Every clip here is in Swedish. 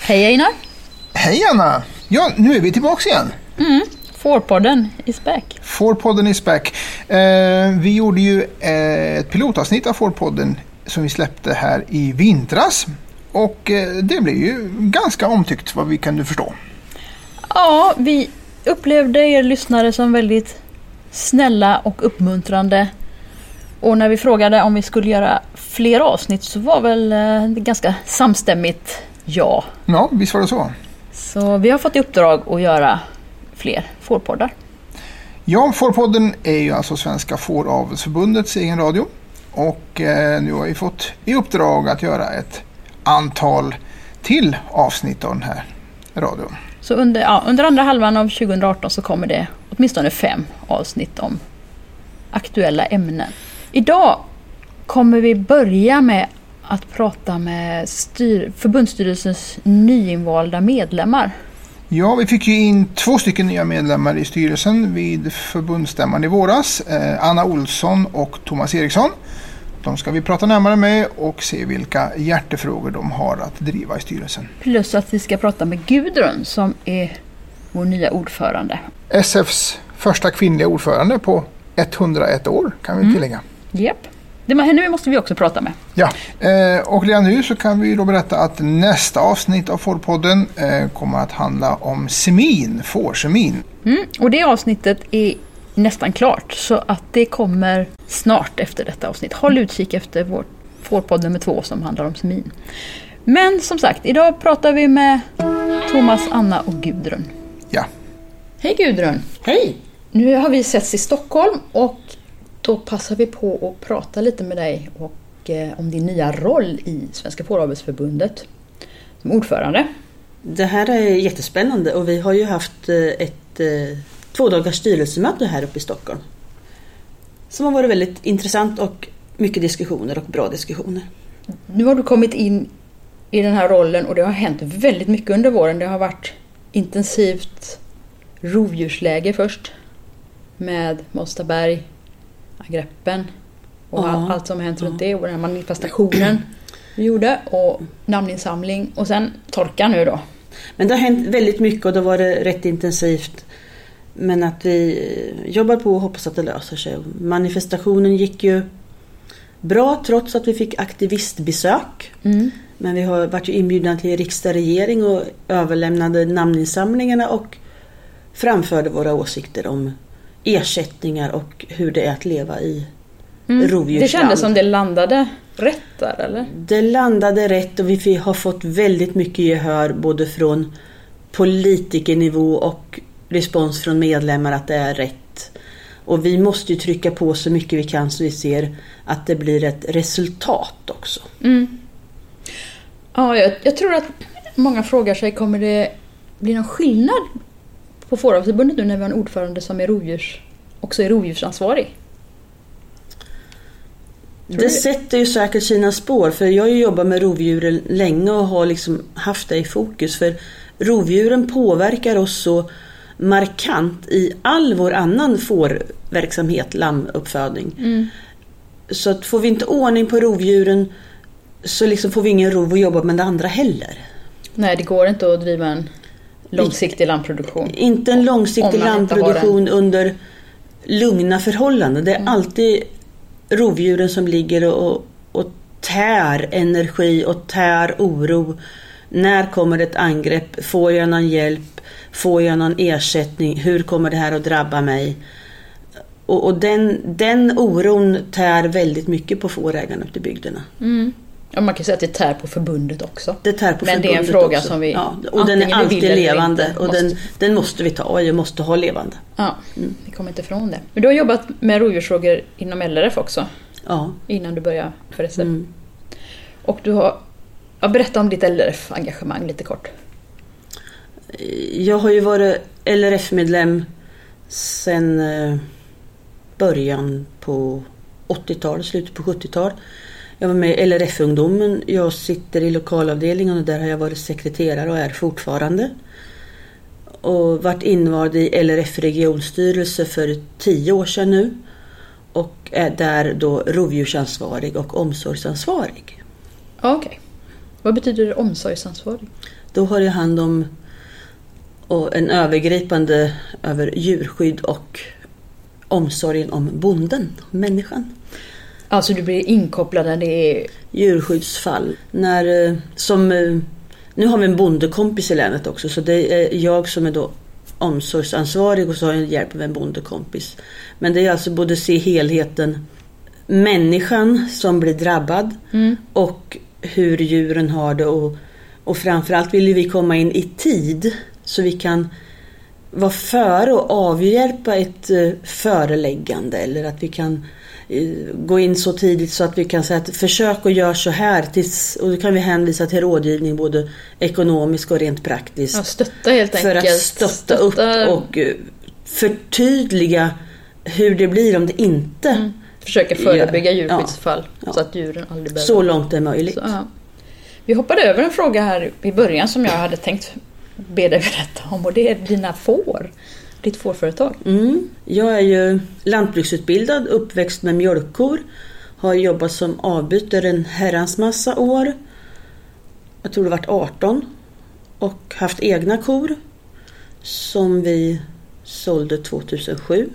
Hej Einar! Hej Anna! Ja, nu är vi tillbaka igen. Fårpodden is back. Fårpodden is back. Eh, vi gjorde ju eh, ett pilotavsnitt av Fårpodden som vi släppte här i vintras. Och eh, det blev ju ganska omtyckt vad vi kunde förstå. Ja, vi upplevde er lyssnare som väldigt snälla och uppmuntrande. Och när vi frågade om vi skulle göra fler avsnitt så var väl eh, det ganska samstämmigt ja. Ja, visst var det så. Så vi har fått i uppdrag att göra fler fårpoddar. Ja, Fårpodden är ju alltså Svenska Fåravelsförbundets egen radio. Och eh, nu har vi fått i uppdrag att göra ett antal till avsnitt av den här radion. Så under, ja, under andra halvan av 2018 så kommer det åtminstone fem avsnitt om aktuella ämnen. Idag kommer vi börja med att prata med styr, förbundsstyrelsens nyinvalda medlemmar. Ja, vi fick ju in två stycken nya medlemmar i styrelsen vid förbundsstämman i våras. Eh, Anna Olsson och Thomas Eriksson. De ska vi prata närmare med och se vilka hjärtefrågor de har att driva i styrelsen. Plus att vi ska prata med Gudrun som är vår nya ordförande. SFs första kvinnliga ordförande på 101 år kan vi tillägga. Japp. Det var henne måste vi också prata med. Ja, eh, och redan nu så kan vi då berätta att nästa avsnitt av Fårpodden eh, kommer att handla om semin, fårsemin. Mm. Och det avsnittet är nästan klart så att det kommer snart efter detta avsnitt. Håll utkik efter vår Fårpodd nummer två som handlar om semin. Men som sagt, idag pratar vi med Thomas, Anna och Gudrun. Ja, Hej Gudrun! Hej! Nu har vi setts i Stockholm och då passar vi på att prata lite med dig och eh, om din nya roll i Svenska Fåravelsförbundet som ordförande. Det här är jättespännande och vi har ju haft eh, ett eh, två dagars styrelsemöte här uppe i Stockholm. Som har varit väldigt intressant och mycket diskussioner och bra diskussioner. Nu har du kommit in i den här rollen och det har hänt väldigt mycket under våren. Det har varit intensivt rovdjursläge först med Mostaberg, angreppen och Ja. all- allt som hänt runt det och den här manifestationen vi gjorde och namninsamling och sen torka nu då. Men det har hänt väldigt mycket och det har varit rätt intensivt. Men att vi eh, jobbar på och hoppas att det löser sig. Manifestationen gick ju bra trots att vi fick aktivistbesök. Mm. Men vi har varit ju inbjudna till riksdag regering och överlämnade namninsamlingarna och framförde våra åsikter om ersättningar och hur det är att leva i Mm. rovdjursland. Det kändes som det landade rätt där eller? Det landade rätt och vi har fått väldigt mycket gehör både från politikernivå och respons från medlemmar att det är rätt. Och vi måste ju trycka på så mycket vi kan så vi ser att det blir ett resultat också. Mm. Ja, jag, jag tror att många frågar sig, kommer det bli någon skillnad på Fåravelsförbundet nu när vi har en ordförande som är rovdjurs, också är rovdjursansvarig? Det? sätter ju säkert sina spår för jag har ju jobbat med rovdjuren länge och har liksom haft det i fokus. För rovdjuren påverkar oss så markant i all vår annan fårverksamhet, lammuppfödning. Mm. Så att får vi inte ordning på rovdjuren så liksom får vi ingen rov att jobba med det andra heller. Nej, det går inte att driva en långsiktig lammproduktion. Inte en långsiktig lammproduktion under lugna förhållanden. Det är Mm. alltid rovdjuren som ligger och, och tär energi och tär oro. När kommer ett angrepp? Får jag någon hjälp? Får jag någon ersättning? Hur kommer det här att drabba mig? Och, och den, den oron tär väldigt mycket på fårägarna ute i bygderna. Mm. Ja, man kan säga att det tär på förbundet också. Det tär på Men det är en fråga också. som vi ja, Och den är vi alltid levande och den, måste. den måste vi ta och jag måste ha levande. Ja, vi kommer inte ifrån det. Men du har jobbat med rovdjursfrågor inom LRF också, Ja. innan du började för SF. Mm. Och du har... Ja, berätta om ditt LRF-engagemang lite kort. Jag har ju varit LRF-medlem sedan eh, början på 80-talet, slutet på 70-talet. Jag var med i LRF-ungdomen. Jag sitter i lokalavdelningen och där har jag varit sekreterare och är fortfarande. Och varit invald i LRF regionstyrelse för tio år sedan nu. och är där då rovdjursansvarig och omsorgsansvarig. Okej. Vad betyder det omsorgsansvarig? Då har jag hand om och en övergripande över djurskydd och omsorgen om bonden, människan. Alltså du blir inkopplad när det är... Djurskyddsfall. När, eh, som, eh, nu har vi en bondekompis i länet också så det är jag som är då omsorgsansvarig och så har jag hjälp av en bondekompis. Men det är alltså både se helheten, människan som blir drabbad Mm. och hur djuren har det och, och framförallt vill vi komma in i tid så vi kan vara före och avhjälpa ett eh, föreläggande eller att vi kan gå in så tidigt så att vi kan säga att försök att göra så här tills, och då kan vi hänvisa till rådgivning både ekonomisk och rent praktiskt. Ja, stötta helt för enkelt. att stötta upp och eh, förtydliga hur det blir om det inte Mm. Försöka förebygga Ja. djurskyddsfall Ja. så att djuren aldrig behöver... så långt det är möjligt. Så, ja. Vi hoppade över en fråga här i början som jag hade tänkt be dig berätta om och det är dina får. Ditt fårföretag. Mm. Jag är ju lantbruksutbildad, uppväxt med mjölkkor. Har jobbat som avbytare en herrans massa år. Jag tror det varit 18. Och haft egna kor. Som vi sålde 2007.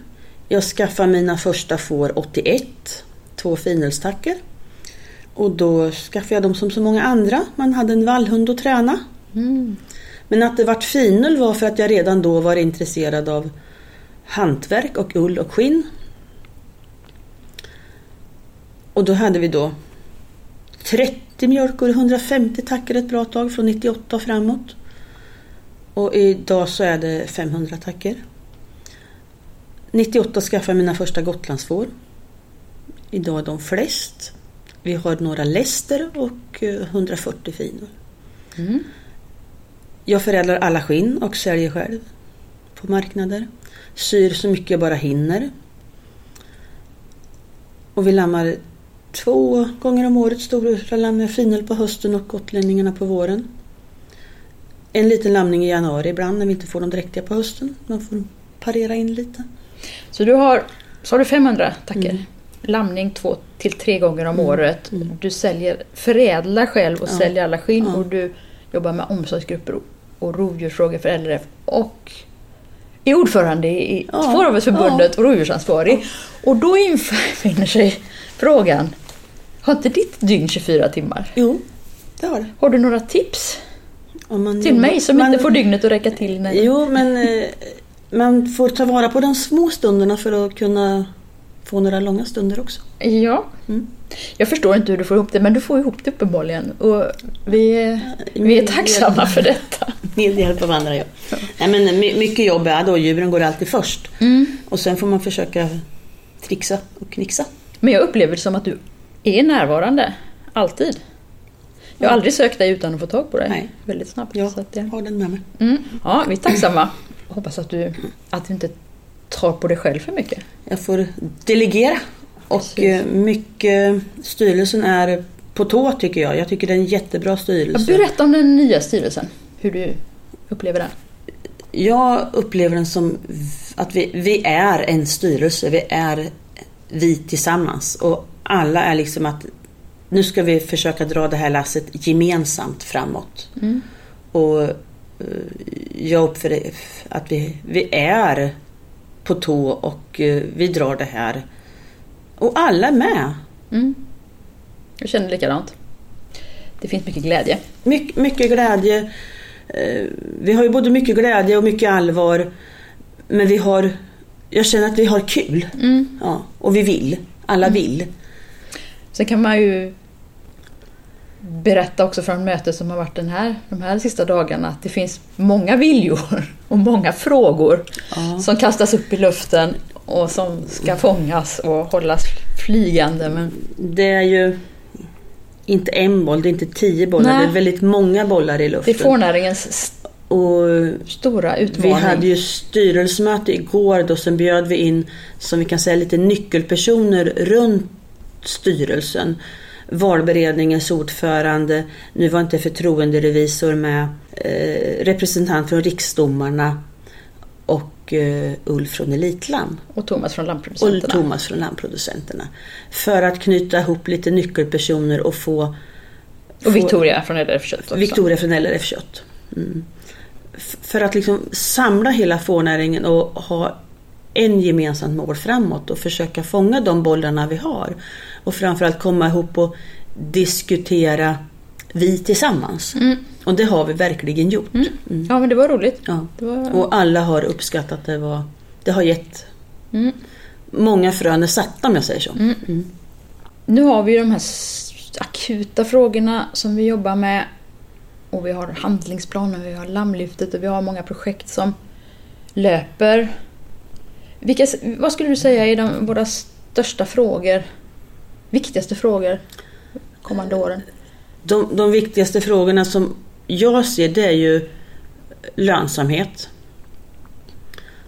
Jag skaffade mina första får 81. Två finelstacker. Och då skaffade jag dem som så många andra. Man hade en vallhund att träna. Mm. Men att det vart finull var för att jag redan då var intresserad av hantverk och ull och skinn. Och då hade vi då 30 mjölkor, 150 tackor ett bra tag från 98 och framåt. Och idag så är det 500 tackor. 98 skaffade jag mina första gotlandsfår. Idag är de flest. Vi har några läster och eh, 140 finor. Mm. Jag förädlar alla skinn och säljer själv på marknader. Syr så mycket jag bara hinner. Och vi lammar två gånger om året stora lamm med finel på hösten och gotlänningarna på våren. En liten lamning i januari ibland när vi inte får dem dräktiga på hösten. Man får parera in lite. Så du har, så har du 500 tacker. Mm. Lamning två till tre gånger om Mm. året. Mm. Du säljer, förädlar själv och Ja. säljer alla skinn Ja. och du jobbar med omsorgsgrupper och- rovdjursfrågor för LRF och är ordförande i Ja. Fåravelsförbundet och rovdjursansvarig. Och då infinner sig frågan, har inte ditt dygn 24 timmar? Jo, det har det. Har du några tips man till mig som man- inte får dygnet att räcka till? När... Jo, men eh, man får ta vara på de små stunderna för att kunna få några långa stunder också. Ja. Mm. Jag förstår inte hur du får ihop det, men du får ihop det uppenbarligen. Och vi vi är tacksamma för detta. Med hjälp av andra, ja. Nej, men my- mycket jobb är då, djuren går alltid först. Mm. Och sen får man försöka trixa och knixa. Men jag upplever det som att du är närvarande, alltid. Jag har Ja. aldrig sökt dig utan att få tag på dig. Nej. Väldigt snabbt. Jag att det... har den med mig. mm. Ja, vi är tacksamma. Hoppas att du, att du inte tar på dig själv för mycket. Jag får delegera. Och Precis. eh, mycket, styrelsen är på tå tycker jag. Jag tycker det är en jättebra styrelse. berätta om den nya styrelsen. Hur du upplever den. Jag upplever den som att vi, vi är en styrelse. Vi är vi tillsammans. Och alla är liksom att nu ska vi försöka dra det här lasset gemensamt framåt. Mm. Och eh, jag upplever att vi, vi är på tå och eh, vi drar det här. Och alla är med. Mm. Jag känner likadant. Det finns mycket glädje. My, mycket glädje. Eh, Vi har ju både mycket glädje och mycket allvar. Men vi har, jag känner att vi har kul. Mm. Ja, och vi vill. Alla vill. Sen kan man ju berätta också från mötet som har varit den här, de här sista dagarna att det finns många viljor och många frågor Ja. som kastas upp i luften och som ska fångas och hållas flygande. Men Det är ju inte en boll, det är inte tio bollar. Nej. Det är väldigt många bollar i det är luften. fårnäringens Och stora vi utmaning. hade ju styrelsemöte igår då sen bjöd vi in, som vi kan säga, lite nyckelpersoner runt styrelsen. Valberedningens ordförande, nu var inte förtroenderevisor med, eh, representant från riksdomarna och och uh, Ulf från Elitlam. Och Thomas från Och lammproducenterna. Thomas från lammproducenterna. För att knyta ihop lite nyckelpersoner och få Och Victoria från LRF Kött också. Victoria från LRF Kött. Mm. För att liksom samla hela fårnäringen och ha en gemensamt mål framåt och försöka fånga de bollarna vi har. Och framförallt komma ihop och diskutera vi tillsammans. Mm. Och det har vi verkligen gjort. Mm. Ja men det var roligt. Ja. Det var... Och alla har uppskattat det. Var, det har gett Mm. många frön är satta om jag säger så. Mm. Nu har vi ju de här akuta frågorna som vi jobbar med. Och vi har handlingsplanen, vi har lammlyftet och vi har många projekt som löper. Vilka, vad skulle du säga är de, våra största frågor? Viktigaste frågor kommande åren? De, de viktigaste frågorna som jag ser det är ju lönsamhet.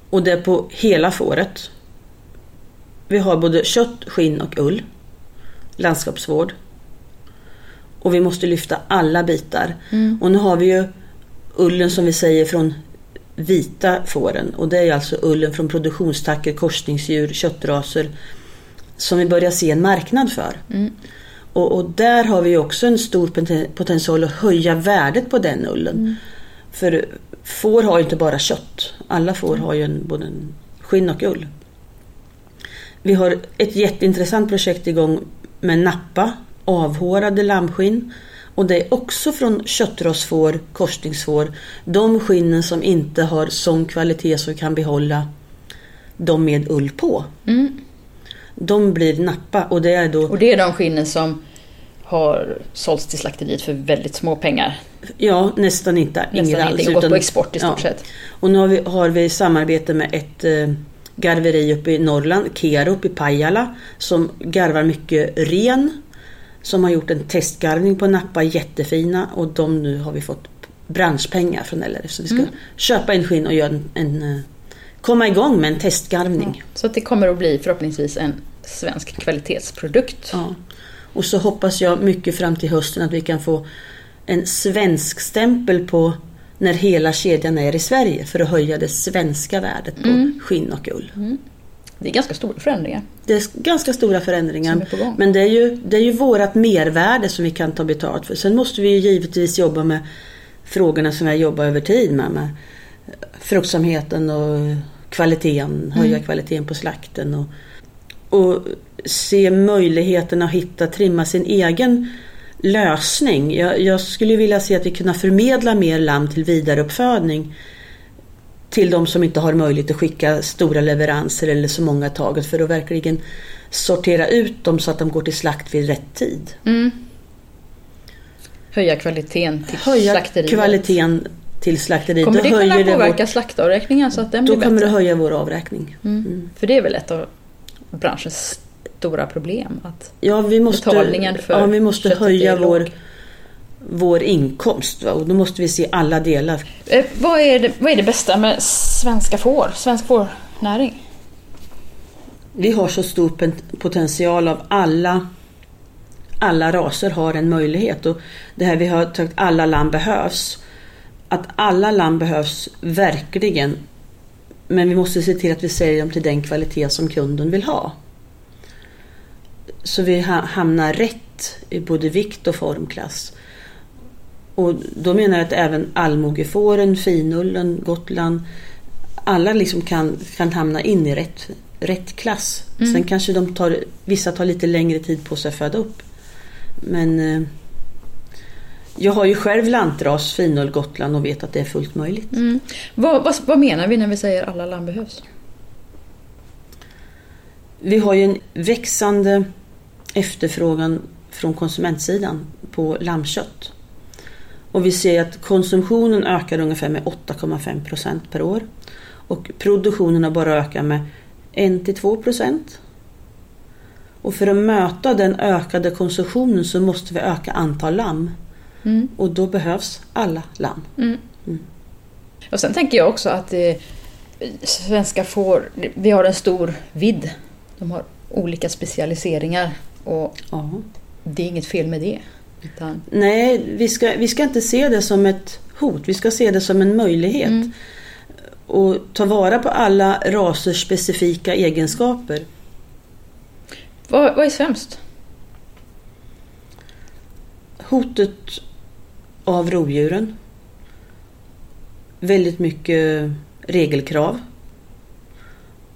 Och det är på hela fåret. Vi har både kött, skinn och ull. Landskapsvård. Och vi måste lyfta alla bitar. Mm. Och nu har vi ju ullen som vi säger från vita fåren. Och det är alltså ullen från produktionstacker, korsningsdjur, köttraser. Som vi börjar se en marknad för. Mm. Och, och där har vi också en stor poten- potential att höja värdet på den ullen. Mm. För får har ju inte bara kött. Alla får har ju en, både en skinn och ull. Vi har ett jätteintressant projekt igång med nappa, avhårade lammskinn. Och det är också från köttrasfår, korsningsfår. De skinnen som inte har sån kvalitet som kan behålla de med ull på. Mm. De blir nappa och det är då Och det är de skinnen som har sålts till slakteriet för väldigt små pengar. Ja, nästan inte. Nästan Inget alls. ingenting. Gått utan- på export i stort ja. sett. Och nu har vi, har vi samarbete med ett eh, garveri uppe i Norrland, Kero uppe i Pajala, som garvar mycket ren. Som har gjort en testgarvning på Nappa, jättefina. Och de nu har vi fått branschpengar från LRF. Så vi ska Mm. köpa en skinn och göra en, en, eh, komma igång med en testgarvning. Så att det kommer att bli förhoppningsvis en svensk kvalitetsprodukt. Ja. Och så hoppas jag mycket fram till hösten att vi kan få en svensk stämpel på när hela kedjan är i Sverige för att höja det svenska värdet på Mm. skinn och ull. Det är ganska stora förändringar Det är ganska stora förändringar. Men det är, ju, det är ju vårat mervärde som vi kan ta betalt för. Sen måste vi ju givetvis jobba med frågorna som vi har jobbat över tid med. med fruktsamheten och kvaliteten, höja Mm. kvaliteten på slakten. Och, och se möjligheterna att hitta, trimma sin egen lösning. Jag, jag skulle vilja se att vi kunna förmedla mer lamm till vidareuppfödning till de som inte har möjlighet att skicka stora leveranser eller så många taget för att verkligen sortera ut dem så att de går till slakt vid rätt tid. Mm. Höja kvaliteten till Höja slakteriet. kvaliteten till slakteriet. Kommer Då det kunna det påverka vår, slaktavräkningen så att den Då blir kommer det bättre? höja vår avräkning. Mm. För det är väl ett av branschens stora problem. Att Ja, vi måste, Betalningen för ja, vi måste höja vår, låg. Vår inkomst. Va? Och då måste vi se alla delar. eh, vad, är det, vad är det bästa med svenska får? Svensk fårnäring? Vi har så stor potential av alla alla raser har en möjlighet och det här vi har sagt alla lamm behövs. Att alla lamm behövs verkligen. Men vi måste se till att vi säljer dem till den kvalitet som kunden vill ha. Så vi ha- hamnar rätt i både vikt och formklass. Och då menar jag att även allmogefåren, finullen, Gotland, alla liksom kan, kan hamna in i rätt, rätt klass. Mm. Sen kanske de tar, vissa tar lite längre tid på sig att föda upp. Men eh, jag har ju själv lantras finull Gotland och vet att det är fullt möjligt. Mm. Vad, vad, vad menar vi när vi säger alla lamm behövs? Vi har ju en växande efterfrågan från konsumentsidan på lammkött. Och vi ser att konsumtionen ökar ungefär med 8,5 procent per år. Och produktionen har bara ökat med 1-2 procent. Och för att möta den ökade konsumtionen så måste vi öka antal lamm. Mm. Och då behövs alla lamm. Mm. Mm. Och sen tänker jag också att eh, svenska får, vi har en stor vidd. De har olika specialiseringar och Ja. det är inget fel med det. Utan, Nej, vi ska, vi ska inte se det som ett hot. Vi ska se det som en möjlighet. Mm. och ta vara på alla rasers specifika egenskaper. Vad, vad är sämst? Hotet av rovdjuren. Väldigt mycket regelkrav.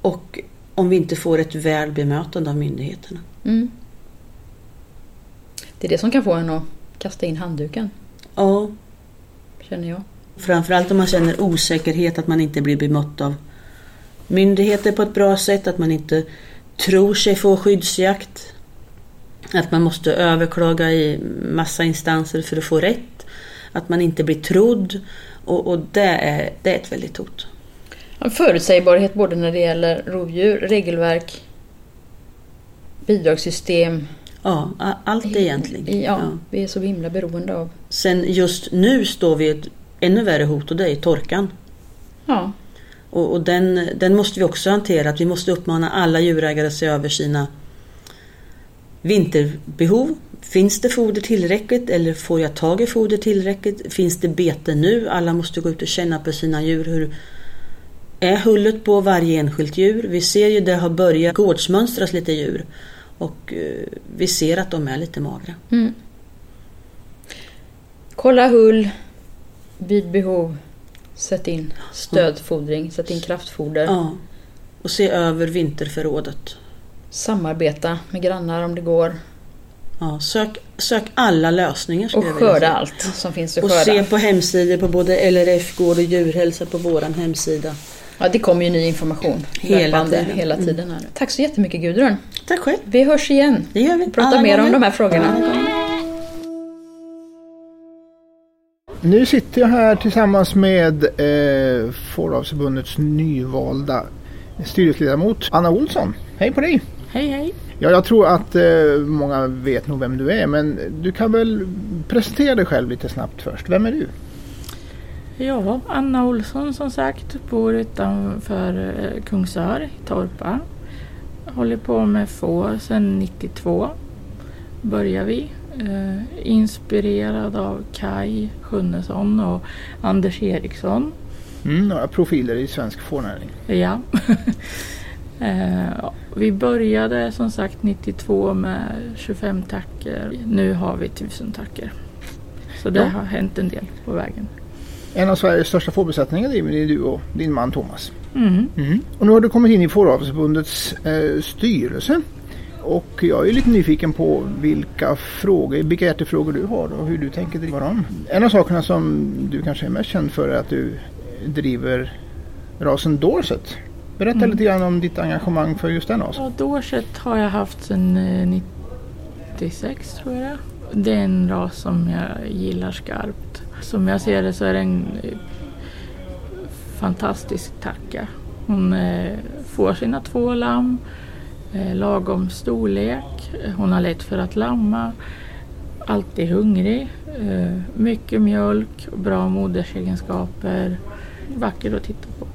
Och om vi inte får ett väl bemötande av myndigheterna. Mm. Det är det som kan få en att kasta in handduken, Ja, känner jag. framförallt om man känner osäkerhet att man inte blir bemött av myndigheter på ett bra sätt, att man inte tror sig få skyddsjakt. Att man måste överklaga i massa instanser för att få rätt. Att man inte blir trodd. Och, och det, är, det är ett väldigt hot. Förutsägbarhet både när det gäller rovdjur, regelverk, bidragssystem. Ja, allt egentligen. Ja, Ja. Vi är så himla beroende av. Sen just nu står vi ett ännu värre hot och det är torkan. Ja, Och, och den, den måste vi också hantera. Att vi måste uppmana alla djurägare att se över sina vinterbehov. Finns det foder tillräckligt eller får jag tag i foder tillräckligt? Finns det bete nu? Alla måste gå ut och känna på sina djur. Hur är hullet på varje enskilt djur? Vi ser ju det har börjat gårdsmönstras lite djur. Och eh, vi ser att de är lite magra. Mm. Kolla hull vid behov. Sätt in stödfodring, sätt in kraftfoder. Ja. Och se över vinterförrådet. Samarbeta med grannar om det går. Ja, sök, sök alla lösningar. Och skörda allt som finns att Och skörda. se på hemsidor på både LRF Gård och Djurhälsa på våran hemsida. Ja, det kommer ju ny information Hela löpande, tiden. hela Mm. tiden. Här. Tack så jättemycket Gudrun. Tack själv. Vi hörs igen. Det gör vi. Prata mer om de här frågorna. Nu sitter jag här tillsammans med eh, Fåravsförbundets nyvalda styrelseledamot Anna Olsson. Hej på dig! Hej hej! Ja, jag tror att eh, många vet nog vem du är men du kan väl presentera dig själv lite snabbt först. Vem är du? Ja, Anna Olsson som sagt bor utanför eh, Kungsör i Torpa. Håller på med får sedan 92. Börjar vi. Eh, inspirerad av Kai Sjunnesson och Anders Eriksson. Mm, några profiler i svensk fårnäring. Ja. eh, vi började som sagt 92 med 25 tacker. Nu har vi 1000 tacker. Så det Ja. har hänt en del på vägen. En av Sveriges största fårbesättningar driver du och din man Thomas. Mm. Mm. Och nu har du kommit in i Fåravsförbundets eh, styrelse. Och jag är lite nyfiken på vilka frågor, vilka hjärtefrågor du har och hur du tänker driva dem. En av sakerna som du kanske är mest känd för är att du driver rasen Dorset. Berätta Mm. lite grann om ditt engagemang för just den rasen. Ja, Dorset har jag haft sedan eh, 96 tror jag. Det är en ras som jag gillar skarpt. Som jag ser det så är det en eh, fantastisk tacka. Hon eh, får sina två lamm, eh, lagom storlek. Hon har lätt för att lamma. Alltid hungrig. Mycket mjölk, bra modersegenskaper. Vacker att titta på.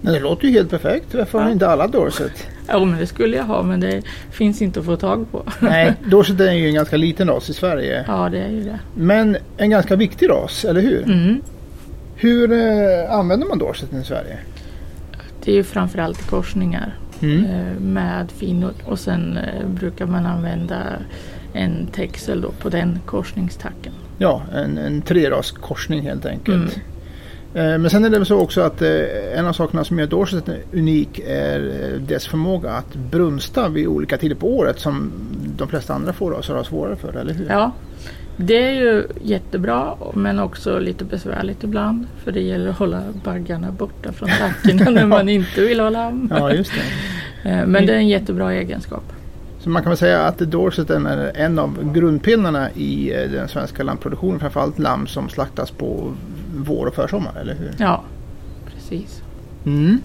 Men det låter ju helt perfekt. Varför har Ja. inte alla Dorset? Ja, men det skulle jag ha men det finns inte att få tag på. Nej, Dorset är ju en ganska liten ras i Sverige. Ja, det är ju det. Men en ganska viktig ras, eller hur? Mm. Hur eh, använder man Dorset i Sverige? Det är ju framförallt korsningar Mm. eh, med finor och sen eh, brukar man använda en texel då på den korsningstacken. Ja, en, en treraskorsning helt enkelt. Mm. Eh, Men sen är det så också att eh, en av sakerna som gör Dorset unik är eh, dess förmåga att brunsta vid olika tider på året som de flesta andra fårraser har svårare för, eller hur? Ja, det är ju jättebra men också lite besvärligt ibland för det gäller att hålla baggarna borta från tackorna när man inte vill ha lamm. Ja, just det. Men det är en jättebra egenskap. Så man kan väl säga att Dorset är en av grundpelarna i den svenska lammproduktionen, framförallt lamm som slaktas på vår och försommar, eller hur? Ja, precis. Mm.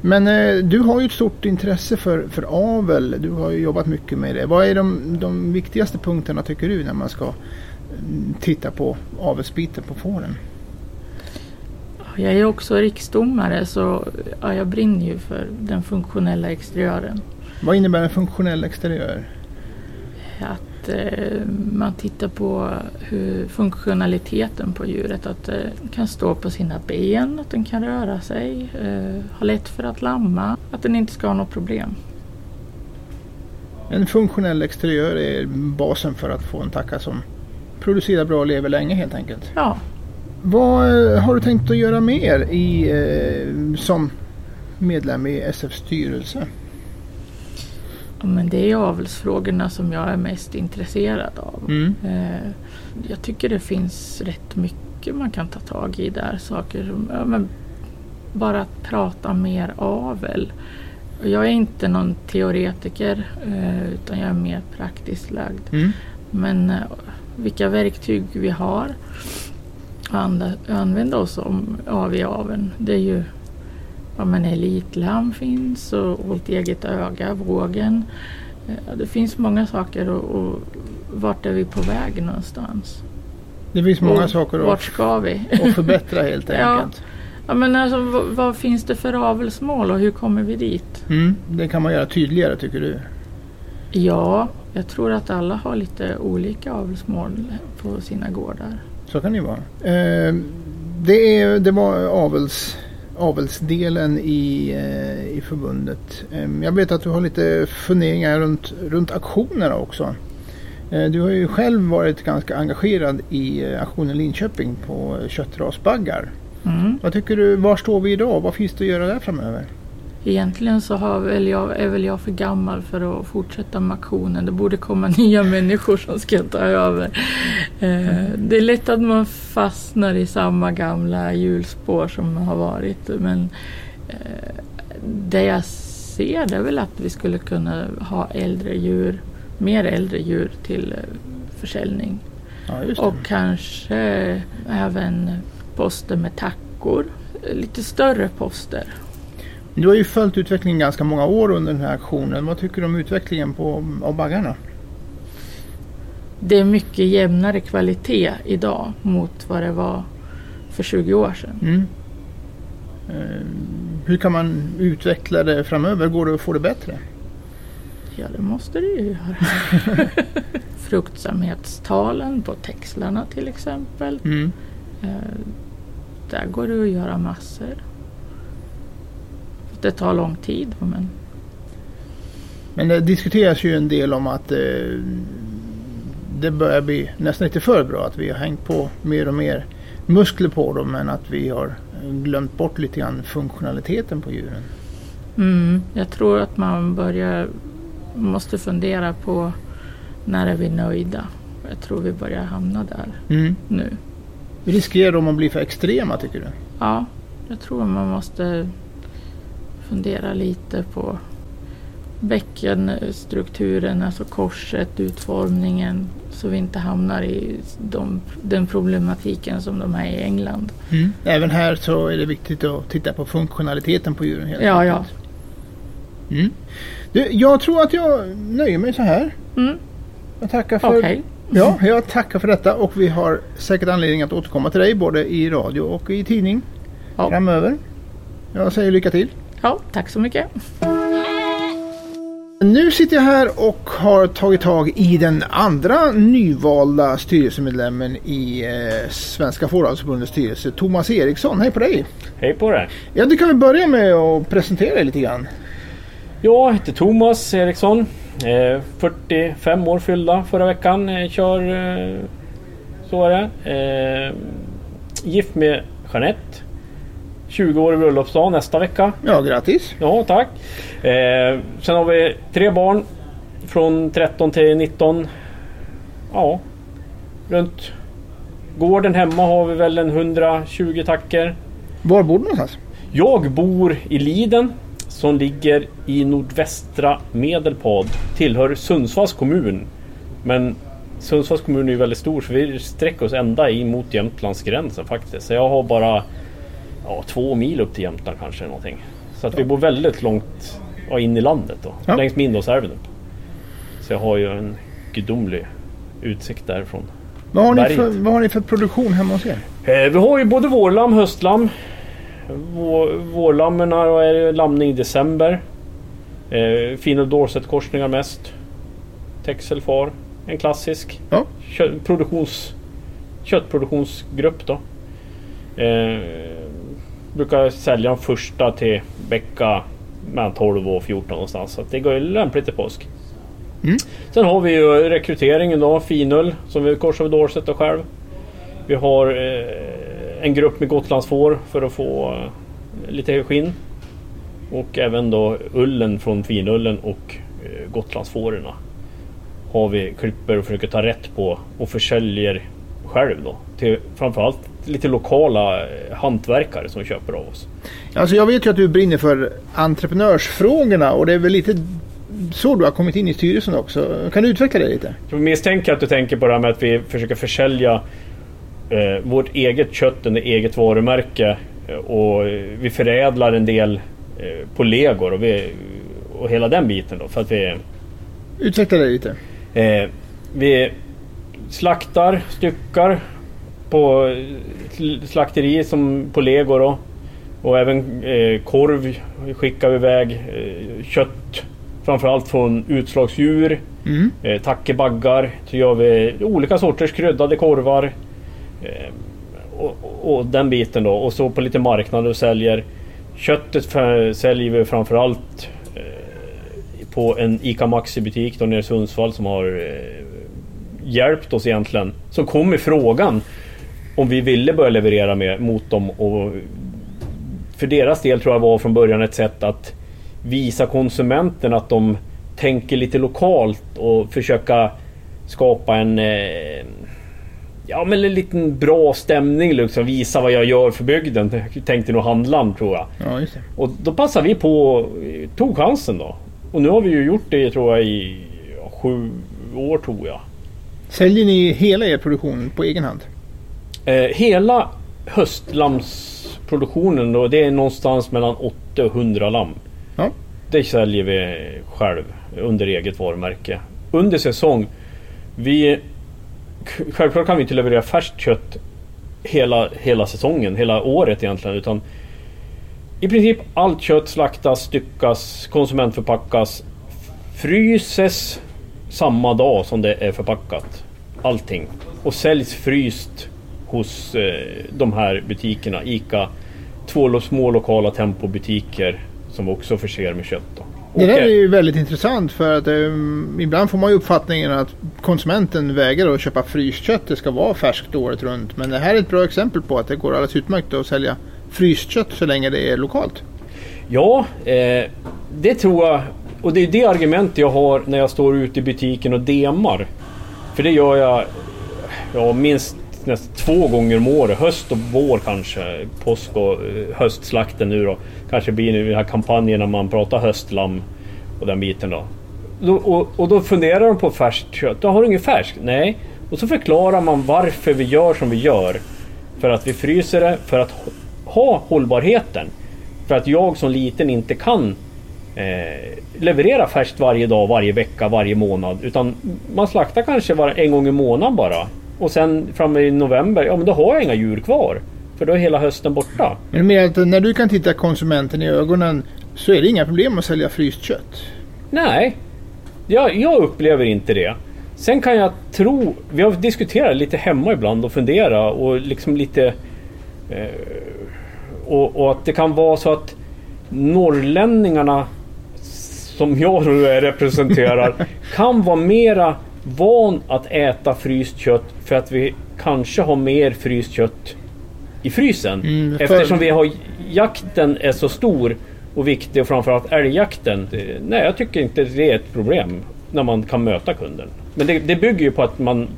Men eh, du har ju ett stort intresse för, för avel. Du har ju jobbat mycket med det. Vad är de, de viktigaste punkterna tycker du när man ska mm, titta på avelsbiten på fåren? Jag är också riksdomare så ja, jag brinner ju för den funktionella exteriören. Vad innebär en funktionell exteriör? Att att eh, man tittar på hur funktionaliteten på djuret. Att det kan stå på sina ben, att den kan röra sig, eh, ha lätt för att lamma, att den inte ska ha något problem. En funktionell exteriör är basen för att få en tacka som producerar bra och lever länge helt enkelt. Ja, Vad eh, har du tänkt att göra mer i, som medlem i SFs styrelse? Men det är avelsfrågorna som jag är mest intresserad av. Mm. Eh, Jag tycker det finns rätt mycket man kan ta tag i där. Saker som, ja, men bara att prata mer avel. Jag är inte någon teoretiker eh, utan jag är mer praktiskt lagd. Mm. Men eh, vilka verktyg vi har att använda oss om, av i aveln. Det är ju ja, men elitlamm finns och, ett eget öga, vågen. Eh, Det finns många saker och, och vart är vi på väg någonstans? Det finns många och saker Vart ska vi? att förbättra helt Ja. enkelt. Ja, men alltså, vad, vad finns det för avelsmål och hur kommer vi dit? Mm. Det kan man göra tydligare tycker du? Ja, jag tror att alla har lite olika avelsmål på sina gårdar. Så kan det ju vara. Eh, det, är, det var avels, avelsdelen i, eh, i förbundet. Eh, jag vet att du har lite funderingar runt, runt aktionerna också. Eh, du har ju själv varit ganska engagerad i eh, aktionen Linköping på köttrasbaggar. Mm. Vad tycker du, var står vi idag? Vad finns det att göra där framöver? Egentligen så har väl jag, är väl jag för gammal för att fortsätta med aktionen. Det borde komma nya människor som ska ta över. Eh, det är lätt att man fastnar i samma gamla hjulspår som har varit. Men eh, det jag ser det är väl att vi skulle kunna ha äldre djur, mer äldre djur till eh, försäljning. Ja. Och kanske även poster med tackor. Lite större poster. Du har ju följt utvecklingen ganska många år under den här aktionen. Vad tycker du om utvecklingen på, av baggarna? Det är mycket jämnare kvalitet idag mot vad det var för 20 år sedan. Mm. Eh, hur kan man utveckla det framöver? Går det att få det bättre? Ja, det måste det ju göra. Fruktsamhetstalen på textlarna till exempel. Mm. Eh, där går det att göra massor. Det tar lång tid men Men det diskuteras ju en del om att eh, det börjar bli nästan lite för bra. Att vi har hängt på mer och mer muskler på dem men att vi har glömt bort lite grann funktionaliteten på djuren. mm, jag tror att man börjar måste fundera på när är vi nöjda. Jag tror vi börjar hamna där Mm. nu. Riskerar de att bli för extrema tycker du? Ja, jag tror man måste fundera lite på bäckenstrukturen, alltså korset, utformningen. Så vi inte hamnar i de, den problematiken som de är i England. Mm. Även här så är det viktigt att titta på funktionaliteten på djuren. Helt Ja, ja. Mm. Du, jag tror att jag nöjer mig så här. Mm, Jag tackar för, Okej, ja, jag tackar för detta och vi har säkert anledning att återkomma till dig både i radio och i tidning Ja. framöver. Jag säger lycka till. Ja, tack så mycket. Nu sitter jag här och har tagit tag i den andra nyvalda styrelsemedlemmen i eh, Svenska Fåravelsförbundets styrelse, Thomas Eriksson. Hej på dig! Hej på dig! Ja, du kan väl börja med att presentera dig lite grann. Jag heter Thomas Eriksson. Eh, 45 år fyllda förra veckan. Eh, kör... Eh, så är det. Eh, gift med Jeanette. 20 år i bröllopsdag nästa vecka. Ja, grattis! Ja, tack. Eh, sen har vi tre barn. Från 13 till 19. Ja, runt gården hemma har vi väl en 120 tacker. Var bor du någonstans? Jag bor i Liden som ligger i nordvästra Medelpad. Tillhör Sundsvalls kommun. Men Sundsvalls kommun är ju väldigt stor så vi sträcker oss ända in mot Jämtlandsgränsen faktiskt. Så jag har bara ja, två mil upp till Jämtland kanske någonting. Så att vi bor väldigt långt ja, in i landet då. Ja. Längs Mindåsälven upp. Så jag har ju en gudomlig utsikt därifrån. Vad har, ni för, vad har ni för produktion hemma hos er? Eh, vi har ju både vårlamm, höstlamm. Vår, vårlammen är lamning i december. Eh, fin och Dorset-korsningar mest. Texelfar. En klassisk Ja. kö- produktions, köttproduktionsgrupp då. Eh, brukar sälja de första till vecka mellan 12 och 14 någonstans. Så det går ju lämpligt till påsk. Mm. Sen har vi ju rekryteringen då, finull som vi korsar med Dorset och själv. Vi har eh, en grupp med gotlandsfår för att få eh, lite skinn. Och även då ullen från finullen och eh, gotlandsfårorna. Har vi klipper och försöker ta rätt på och försäljer själv då. Till framförallt lite lokala eh, hantverkare som köper av oss. Alltså jag vet ju att du brinner för entreprenörsfrågorna och det är väl lite så du har kommit in i styrelsen också. Kan du utveckla det lite? Jag misstänker att du tänker på det här med att vi försöker försälja eh, vårt eget kött under eget varumärke. eh, Och vi förädlar en del eh, på legor och, vi, och hela den biten då. För att vi, Utveckla det lite. eh, vi slaktar styckar på eh, slakteri som på lego då. Och även eh, korv skickar vi iväg. Eh, kött framförallt från utslagsdjur. Mm. Eh, tackebaggar. Så gör vi olika sorters kryddade korvar. Eh, och, och den biten då. Och så på lite marknader och säljer. Köttet för, säljer vi framförallt eh, på en ICA Maxi butik då nere i Sundsvall som har eh, hjälpt oss egentligen. Som kom med frågan om vi ville börja leverera med, mot dem. Och för deras del tror jag var från början ett sätt att visa konsumenten att de tänker lite lokalt och försöka skapa en eh, Ja men en liten bra stämning liksom. Visa vad jag gör för bygden. Tänkte nog handlaren tror jag. Ja. Och då passade vi på eh, tog chansen då. Och nu har vi ju gjort det tror jag i sju år tror jag. Säljer ni hela er produktion på egen hand? Eh, hela höstlamsproduktionen då, det är någonstans mellan 80 och 100 lamm. Ja. Det säljer vi själv under eget varumärke. Under säsong. Vi, självklart kan vi inte leverera färskt kött hela, hela säsongen, hela året egentligen. Utan I princip allt kött slaktas, styckas, konsumentförpackas, fryses samma dag som det är förpackat. Allting. Och säljs fryst hos eh, de här butikerna. ICA. Två små lokala tempobutiker som också förser med kött. Då. Det där är ju väldigt intressant för att um, ibland får man ju uppfattningen att konsumenten vägrar att köpa fryskött. Det ska vara färskt året runt. Men det här är ett bra exempel på att det går alldeles utmärkt att sälja fryskött så länge det är lokalt. Ja, eh, det tror jag. Och det är det argumentet jag har när jag står ute i butiken och demar. För det gör jag ja, minst nästan två gånger om året. Höst och vår kanske. Påsk och eh, höstslakten nu då. Kanske blir nu den här kampanjen när man pratar höstlamm och den biten då. då och, och då funderar de på färskt kött. Då har du inget färskt? Nej. Och så förklarar man varför vi gör som vi gör. För att vi fryser det, för att ha hållbarheten. För att jag som liten inte kan eh, leverera färskt varje dag, varje vecka, varje månad. Utan man slaktar kanske var, en gång i månaden bara. Och sen framme i november, ja men då har jag inga djur kvar. För då är hela hösten borta. Men med att när du kan titta konsumenten i ögonen så är det inga problem att sälja fryst kött. Nej, jag, jag upplever inte det. Sen kan jag tro, vi har diskuterat lite hemma ibland och fundera och liksom lite... Eh, och, och att det kan vara så att norrlänningarna som jag nu representerar kan vara mera van att äta fryst kött för att vi kanske har mer fryst kött i frysen. Mm, för- Eftersom vi har jakten är så stor och viktig och framförallt älgjakten. Nej, jag tycker inte det är ett problem när man kan möta kunden. Men det, det bygger ju på att man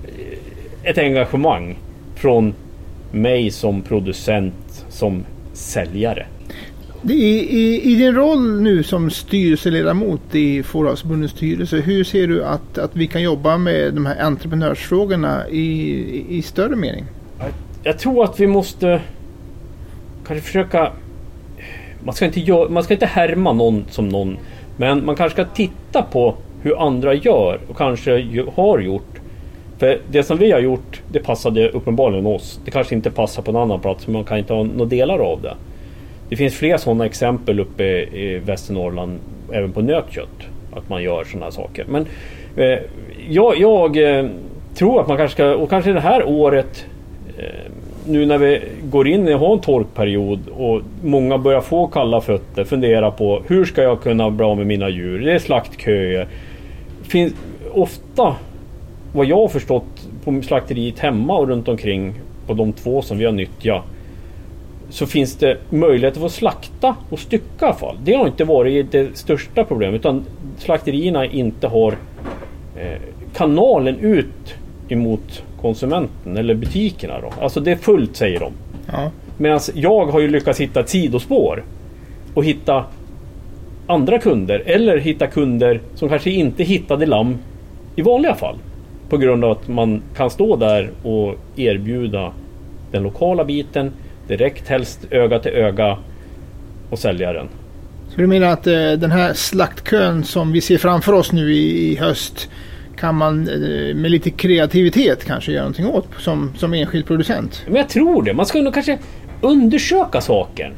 ett engagemang från mig som producent, som säljare. I, i, I din roll nu som styrelseledamot i Fåravsförbundets styrelse, hur ser du att, att vi kan jobba med de här entreprenörsfrågorna i, i, i större mening? Jag tror att vi måste kanske försöka... Man ska, inte man ska inte härma någon som någon. Men man kanske ska titta på hur andra gör och kanske har gjort. För det som vi har gjort, det passade uppenbarligen oss. Det kanske inte passar på en annan plats, men man kan inte ha några delar av det. Det finns fler sådana exempel uppe i Västernorrland, även på nötkött. att man gör sådana saker. Men eh, jag, jag eh, tror att man kanske ska, och kanske det här året eh, nu när vi går in i har en torkperiod och många börjar få kalla fötter, fundera på hur ska jag kunna bra med mina djur? Det är slaktköer. Finns, ofta, vad jag har förstått på slakteriet hemma och runt omkring på de två som vi har nyttjat så finns det möjlighet att få slakta och stycka fall. Det har inte varit det största problemet utan slakterierna inte har eh, kanalen ut emot konsumenten eller butikerna. Då. Alltså det är fullt säger de. Ja. Medan jag har ju lyckats hitta ett sidospår och hitta andra kunder eller hitta kunder som kanske inte hittade lamm i vanliga fall. På grund av att man kan stå där och erbjuda den lokala biten direkt helst öga till öga och sälja den. Så du menar att eh, den här slaktkön som vi ser framför oss nu i, i höst kan man eh, med lite kreativitet kanske göra någonting åt som, som enskild producent? Men jag tror det. Man ska nog kanske undersöka saken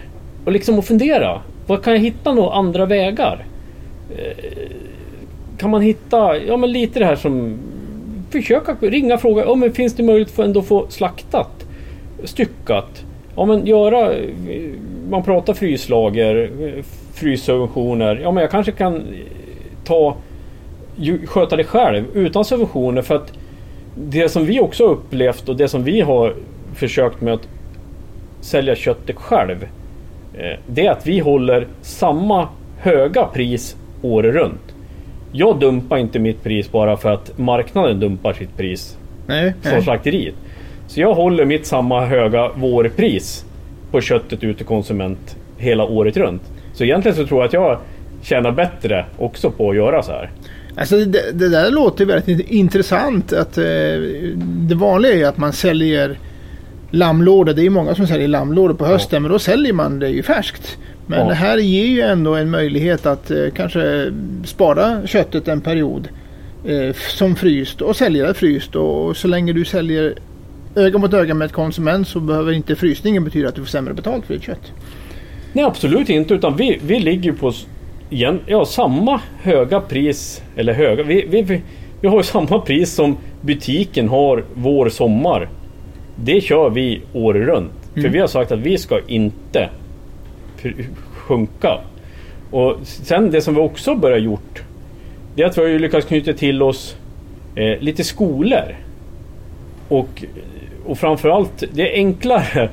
och liksom och fundera. Vad kan jag hitta några andra vägar? Eh, Kan man hitta, ja men lite det här som Försöka ringa och fråga, ja men finns det möjlighet för ändå få slaktat? Styckat? Ja men göra, man pratar fryslager, fryssubventioner. Ja men jag kanske kan ta, sköta det själv utan subventioner för att det som vi också upplevt och det som vi har försökt med att sälja köttet själv. eh, Det är att vi håller samma höga pris året runt. Jag dumpar inte mitt pris bara för att marknaden dumpar sitt pris Nej, från nej. slakteriet. Så jag håller mitt samma höga vårpris på köttet ut till konsument hela året runt. Så egentligen så tror jag att jag tjänar bättre också på att göra så här. Alltså det, det där låter väldigt intressant. Att, eh, det vanliga är ju att man säljer lammlådor. Det är ju många som säljer lammlådor på hösten men då säljer man det ju färskt. Men Ja. det här ger ju ändå en möjlighet att eh, kanske spara köttet en period eh, som fryst och sälja det fryst. Och så länge du säljer öga mot öga med ett konsument så behöver inte frysningen betyda att du får sämre betalt för ditt kött. Nej absolut inte utan vi, vi ligger på igen, ja, samma höga pris. Eller höga, vi, vi, vi, vi har ju samma pris som butiken har vår sommar. Det kör vi året runt. För vi har sagt att vi ska inte sjunka. Och sen det som vi också börjat gjort. Det är att vi har lyckats knyta till oss eh, lite skolor. Och, och framförallt, det är enklare.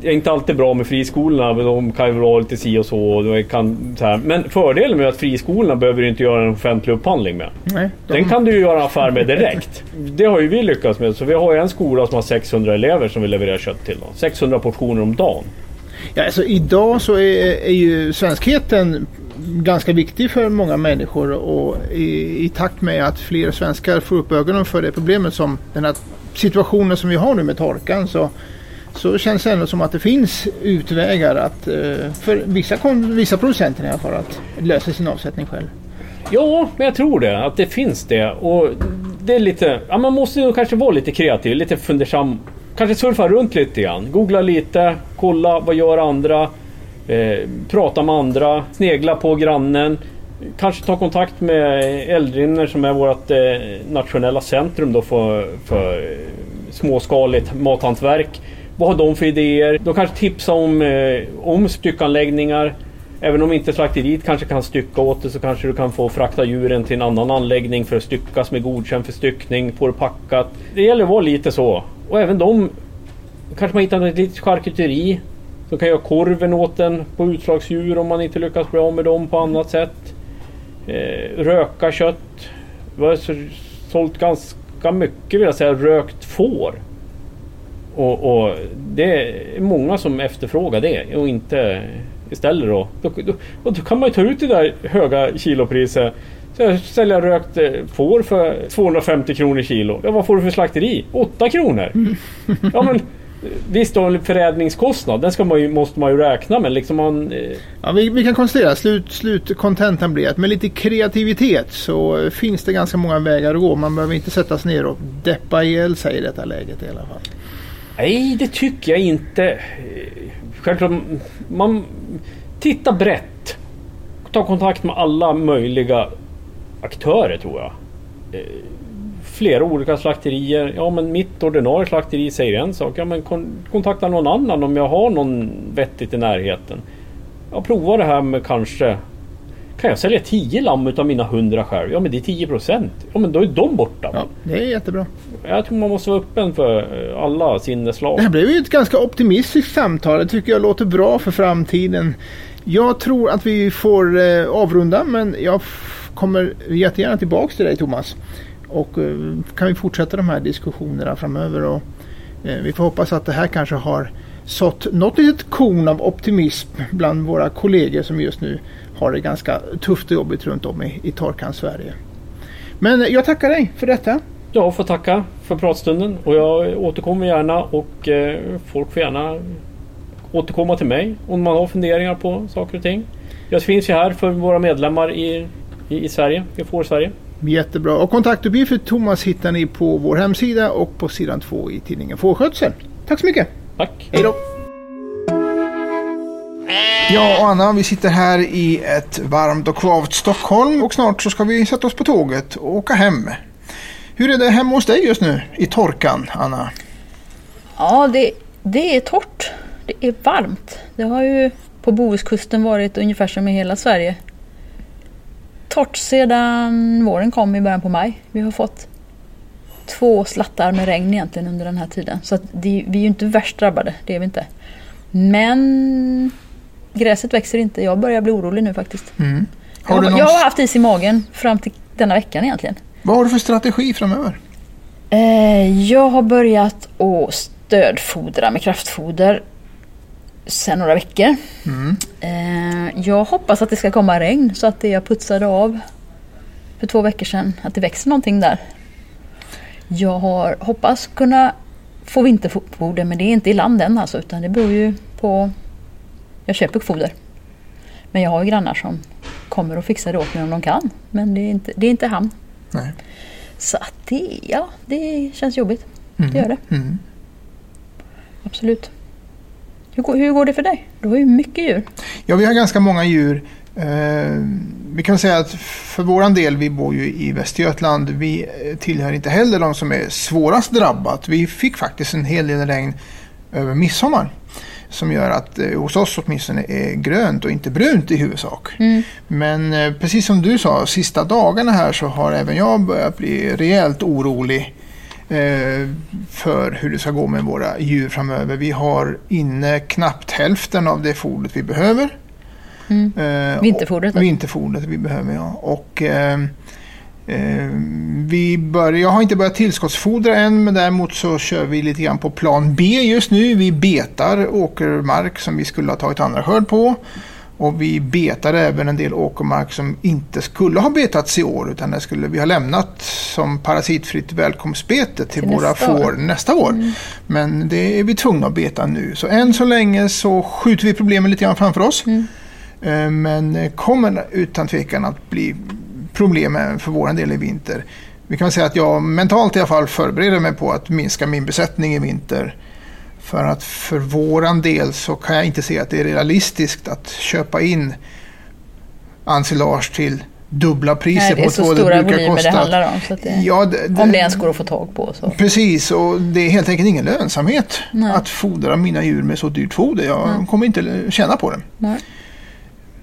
Det är inte alltid bra med friskolorna, men de kan ju vara lite si och så. Och de kan, så här. Men fördelen med att friskolorna behöver du inte göra en offentlig upphandling med. Nej, de, Den kan du ju göra affär med direkt. Det har ju vi lyckats med. Så vi har ju en skola som har 600 elever som vi levererar kött till. Då. 600 portioner om dagen. Ja, alltså idag så är, är ju svenskheten ganska viktig för många människor och i, i takt med att fler svenskar får upp ögonen för det problemet som den här situationen som vi har nu med torkan så, så känns det ändå som att det finns utvägar att, eh, för vissa, vissa producenter i alla fall att lösa sin avsättning själv. Ja, men jag tror det. Att det finns det. Och det är lite... Ja, man måste ju kanske vara lite kreativ, lite fundersam. Kanske surfa runt lite grann. Googla lite, kolla vad gör andra. Eh, prata med andra, snegla på grannen. Kanske ta kontakt med Eldrimner som är vårt eh, nationella centrum då för, för eh, småskaligt mathantverk. Vad har de för idéer? De kanske tipsar om, eh, om styckanläggningar. Även om inte slakteriet kanske kan stycka åt det så kanske du kan få frakta djuren till en annan anläggning för att styckas med godkänd för styckning, få det packat. Det gäller att vara lite så. Och även de kanske man hittar ett litet charkuteri som kan göra korven åt en på utslagsdjur om man inte lyckas bli av med dem på annat sätt. Eh, röka kött. Vi har så- sålt ganska mycket vill jag säga rökt får. Och, och det är många som efterfrågar det och inte istället då. Då, då, och då kan man ju ta ut det där höga kilopriset. Så jag säljer rökt eh, får för 250 kronor kilo. Ja, vad får du för slakteri? 8 kronor? Ja men visst har en förädlingskostnad. Den man ju, måste man ju räkna med. Liksom man, eh, Ja, vi, vi kan konstatera slut, slutkontentan blir att med lite kreativitet så eh, finns det ganska många vägar att gå. Man behöver inte sätta sig ner och deppa ihjäl sig i detta läget i alla fall. Nej, det tycker jag inte. Eh, Självklart, man tittar brett. Ta kontakt med alla möjliga aktörer tror jag. Flera olika slakterier. Ja men mitt ordinarie slakteri säger en sak. Ja men kon kontakta någon annan om jag har någon vettigt i närheten. Jag provar det här med kanske kan jag sälja 10 lamm utav mina 100 själv? Ja men det är 10 procent. Ja men då är de borta. Ja, det är jättebra. Jag tror man måste vara öppen för eh, alla sinneslag. Det här blev ju ett ganska optimistiskt samtal. Det tycker jag låter bra för framtiden. Jag tror att vi får eh, avrunda men jag kommer jättegärna tillbaks till dig Thomas. Och eh, kan vi fortsätta de här diskussionerna framöver. Och, eh, vi får hoppas att det här kanske har sått något litet korn av optimism bland våra kollegor som just nu har det ganska tufft och jobbigt runt om i, i Torkan Sverige. Men jag tackar dig för detta. Jag får tacka för pratstunden och jag återkommer gärna och eh, folk får gärna återkomma till mig om man har funderingar på saker och ting. Jag finns ju här för våra medlemmar i, i, i Sverige, i får Sverige. Jättebra. Och kontaktuppgifter Thomas hittar ni på vår hemsida och på sidan 2 i tidningen Fårskötsel. Tack så mycket! Tack! Hej då! Ja, och Anna, vi sitter här i ett varmt och kvavt Stockholm och snart så ska vi sätta oss på tåget och åka hem. Hur är det hemma hos dig just nu i torkan, Anna? Ja, det, det är torrt. Det är varmt. Det har ju på Bohuskusten varit ungefär som i hela Sverige. Torrt sedan våren kom i början på maj. Vi har fått två slattar med regn egentligen under den här tiden. Så det, vi är ju inte värst drabbade, det är vi inte. Men gräset växer inte. Jag börjar bli orolig nu faktiskt. Mm. Jag, Har någon... jag har haft is i magen fram till denna veckan egentligen. Vad har du för strategi framöver? Eh, jag har börjat att stödfodra med kraftfoder sedan några veckor. Mm. Eh, jag hoppas att det ska komma regn så att det jag putsade av för två veckor sedan, att det växer någonting där. Jag har hoppas kunna få vinterfoder men det är inte i land än alltså utan det beror ju på... Jag köper foder. Men jag har ju grannar som kommer och fixar det åt mig om de kan. Men det är inte, det är inte hamn. Nej. Så att det, ja, det känns jobbigt. Mm. Det gör det. Mm. Absolut. Hur, går- hur går det för dig? Du har ju mycket djur. Ja, vi har ganska många djur. Eh, vi kan säga att för våran del, vi bor ju i Västergötland, vi eh, tillhör inte heller de som är svårast drabbat. Vi fick faktiskt en hel del regn över midsommar. Som gör att eh, hos oss åtminstone är grönt och inte brunt i huvudsak. Mm. Men eh, precis som du sa, sista dagarna här så har även jag börjat bli rejält orolig för hur det ska gå med våra djur framöver. Vi har inne knappt hälften av det fodret vi behöver. Mm. Eh, Vinterfodret, och- alltså. Vinterfodret vi behöver, ja. Och, eh, eh, vi bör, jag har inte börjat tillskottsfodra än men däremot så kör vi lite grann på plan B just nu. Vi betar åkermark som vi skulle ha tagit andra skörd på. Och vi betar även en del åkermark som inte skulle ha betats i år utan det skulle vi ha lämnat som parasitfritt välkomstbete till, Till våra nästa år. får nästa år. Men det är vi tvungna att beta nu. Så än så länge så skjuter vi problemen lite grann framför oss. Eh, Men kommer utan tvekan att bli problem även för vår del i vinter. Vi kan säga att jag mentalt i alla fall förbereder mig på att minska min besättning i vinter. För att för våran del så kan jag inte se att det är realistiskt att köpa in ensilage till dubbla priser Nej, så vad det brukar kosta. det handlar om. Så att det, Ja, det, om det ens går att få tag på. Så. Precis, och det är helt enkelt ingen lönsamhet Nej. att fodra mina djur med så dyrt foder. Jag Nej. kommer inte tjäna på det. Nej.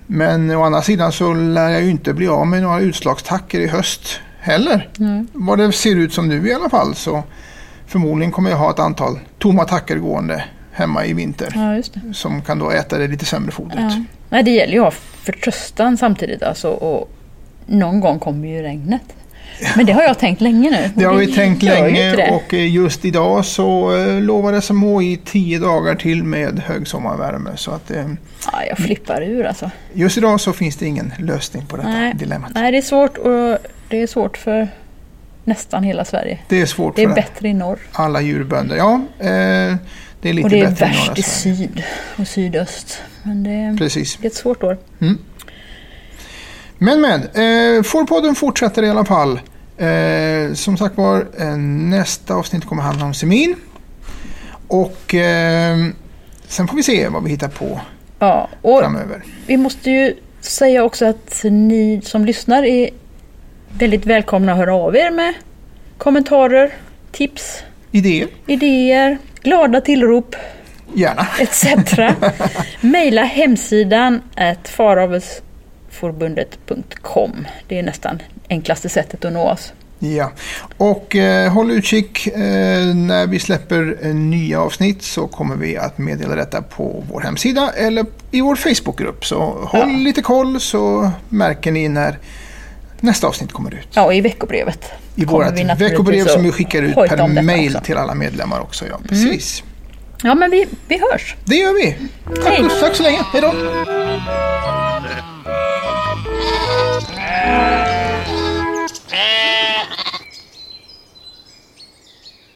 Men å andra sidan så lär jag ju inte bli av med några utslagstacker i höst heller. Vad det ser ut som nu i alla fall så förmodligen kommer jag ha ett antal tomma tacker gående hemma i vinter. Ja. Som kan då äta det lite sämre fodret. Ja. Nej, det gäller ju att ha förtröstan samtidigt. Alltså, och någon gång kommer ju regnet. Men det har jag tänkt länge nu. Det har vi tänkt länge och just idag så eh, lovar SMHI 10 dagar till med högsommarvärme. Så att eh, Ja, jag flippar ur alltså. just idag så finns det ingen lösning på detta Nej. dilemmat. Nej, det är svårt och det är svårt för nästan hela Sverige. Det är svårt Det är för bättre i norr. alla djurbönder. Ja, eh, det är lite Och det är bättre i värst norra i Sverige. syd och sydöst. Men det, Precis. det är ett svårt år. Men men, eh, Fårpodden fortsätter i alla fall. Eh, som sagt var, eh, nästa avsnitt kommer handla om semin. Och eh, sen får vi se vad vi hittar på Ja, framöver. vi måste ju säga också att ni som lyssnar är väldigt välkomna att höra av er med kommentarer, tips, Idéer? idéer, glada tillrop Gärna. etc. Maila hemsidan at faravelsforbundet.com. Det är nästan enklaste sättet att nå oss. Ja, och eh, håll utkik eh, när vi släpper eh, nya avsnitt så kommer vi att meddela detta på vår hemsida eller i vår Facebookgrupp. Så håll Ja. lite koll så märker ni när Nästa avsnitt kommer ut. Ja, och i veckobrevet. I vårt veckobrev som vi skickar ut per mail också. till alla medlemmar också. Ja, mm. precis. Mm. Ja, men vi, vi hörs. Det gör vi. Tack, och, tack så länge. Hej då.